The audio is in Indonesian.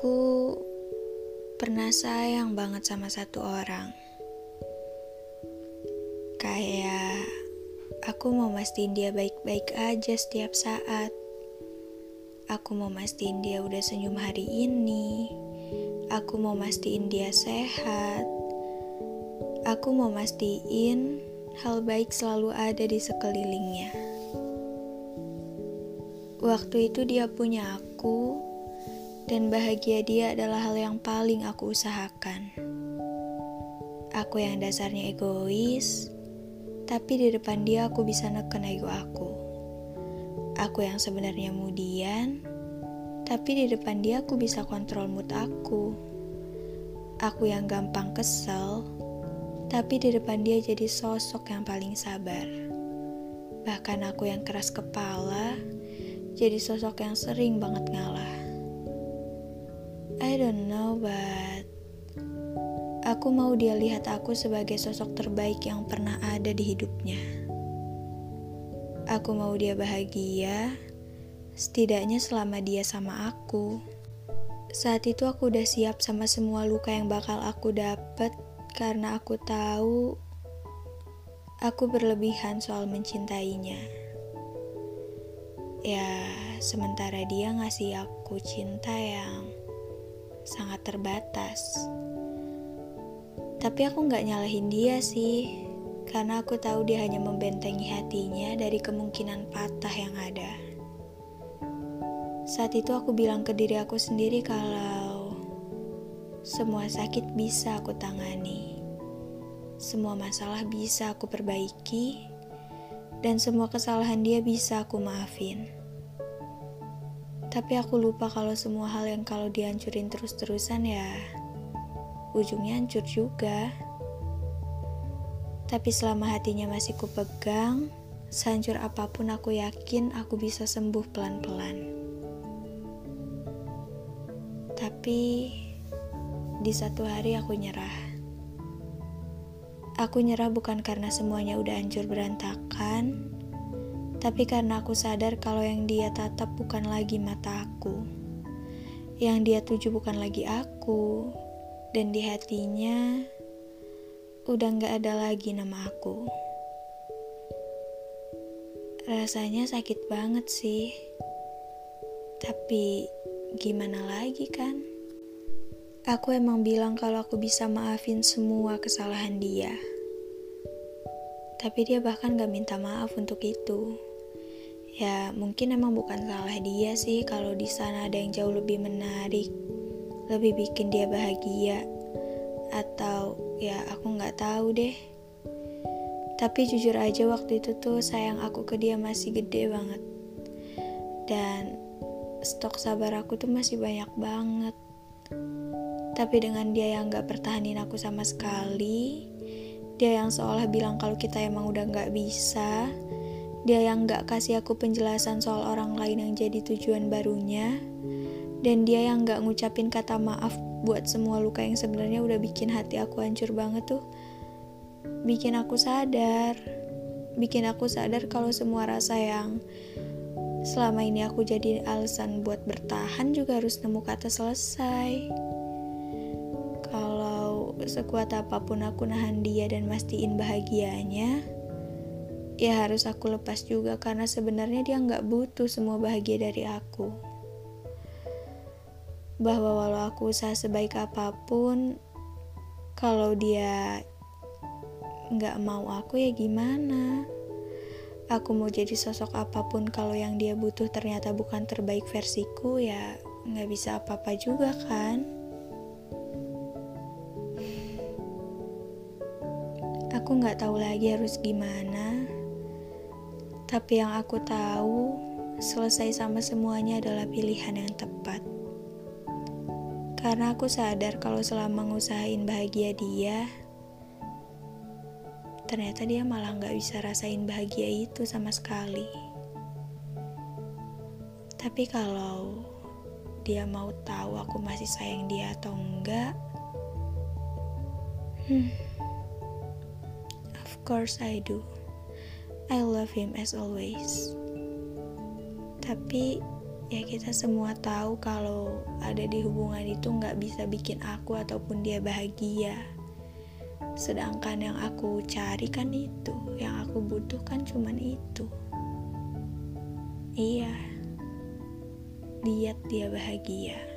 Aku pernah sayang banget sama satu orang. Kayak aku mau mastiin dia baik-baik aja setiap saat. Aku mau mastiin dia udah senyum hari ini. Aku mau mastiin dia sehat. Aku mau mastiin hal baik selalu ada di sekelilingnya. Waktu itu dia punya aku dan bahagia dia adalah hal yang paling aku usahakan. Aku yang dasarnya egois, tapi di depan dia aku bisa neken ego aku. Aku yang sebenarnya mudian, tapi di depan dia aku bisa kontrol mood aku. Aku yang gampang kesel, tapi di depan dia jadi sosok yang paling sabar. Bahkan aku yang keras kepala, jadi sosok yang sering banget ngalah. I don't know, but aku mau dia lihat aku sebagai sosok terbaik yang pernah ada di hidupnya. Aku mau dia bahagia, setidaknya selama dia sama aku. Saat itu aku udah siap sama semua luka yang bakal aku dapet karena aku tahu aku berlebihan soal mencintainya. Ya, sementara dia ngasih aku cinta yang sangat terbatas. Tapi aku nggak nyalahin dia sih, karena aku tahu dia hanya membentengi hatinya dari kemungkinan patah yang ada. Saat itu aku bilang ke diri aku sendiri kalau semua sakit bisa aku tangani, semua masalah bisa aku perbaiki, dan semua kesalahan dia bisa aku maafin. Tapi aku lupa kalau semua hal yang kalau dihancurin terus-terusan ya ujungnya hancur juga. Tapi selama hatinya masih kupegang, sehancur apa pun aku yakin aku bisa sembuh pelan-pelan. Tapi di satu hari aku nyerah. Aku nyerah bukan karena semuanya udah hancur berantakan, tapi karena aku sadar kalau yang dia tatap bukan lagi mata aku. Yang dia tuju bukan lagi aku. Dan di hatinya udah gak ada lagi nama aku. Rasanya sakit banget sih. Tapi gimana lagi kan? Aku emang bilang kalau aku bisa maafin semua kesalahan dia. Tapi dia bahkan gak minta maaf untuk itu. Ya, mungkin emang bukan salah dia sih kalau di sana ada yang jauh lebih menarik, lebih bikin dia bahagia. Atau ya aku nggak tahu deh. Tapi jujur aja waktu itu tuh sayang aku ke dia masih gede banget. Dan stok sabar aku tuh masih banyak banget. Tapi dengan dia yang gak pertahanin aku sama sekali, dia yang seolah bilang kalau kita emang udah gak bisa, dia yang gak kasih aku penjelasan soal orang lain yang jadi tujuan barunya. Dan dia yang gak ngucapin kata maaf buat semua luka yang sebenarnya udah bikin hati aku hancur banget tuh. Bikin aku sadar. Bikin aku sadar kalau semua rasa yang selama ini aku jadi alasan buat bertahan juga harus nemu kata selesai. Kalau sekuat apa pun aku nahan dia dan mastiin bahagianya, ya harus aku lepas juga karena sebenarnya dia nggak butuh semua bahagia dari aku. Bahwa walau aku usaha sebaik apa pun, kalau dia nggak mau aku ya gimana? Aku mau jadi sosok apa pun kalau yang dia butuh ternyata bukan terbaik versiku ya nggak bisa apa-apa juga kan? Aku nggak tahu lagi harus gimana. Tapi yang aku tahu, selesai sama semuanya adalah pilihan yang tepat. Karena aku sadar kalau selama ngusahain bahagia dia, ternyata dia malah gak bisa rasain bahagia itu sama sekali. Tapi kalau dia mau tahu aku masih sayang dia atau enggak, hmm, of course I do. I love him as always. Tapi ya kita semua tahu kalau ada di hubungan itu nggak bisa bikin aku ataupun dia bahagia. Sedangkan yang aku cari kan itu, yang aku butuhkan cuman itu. Iya, lihat dia bahagia.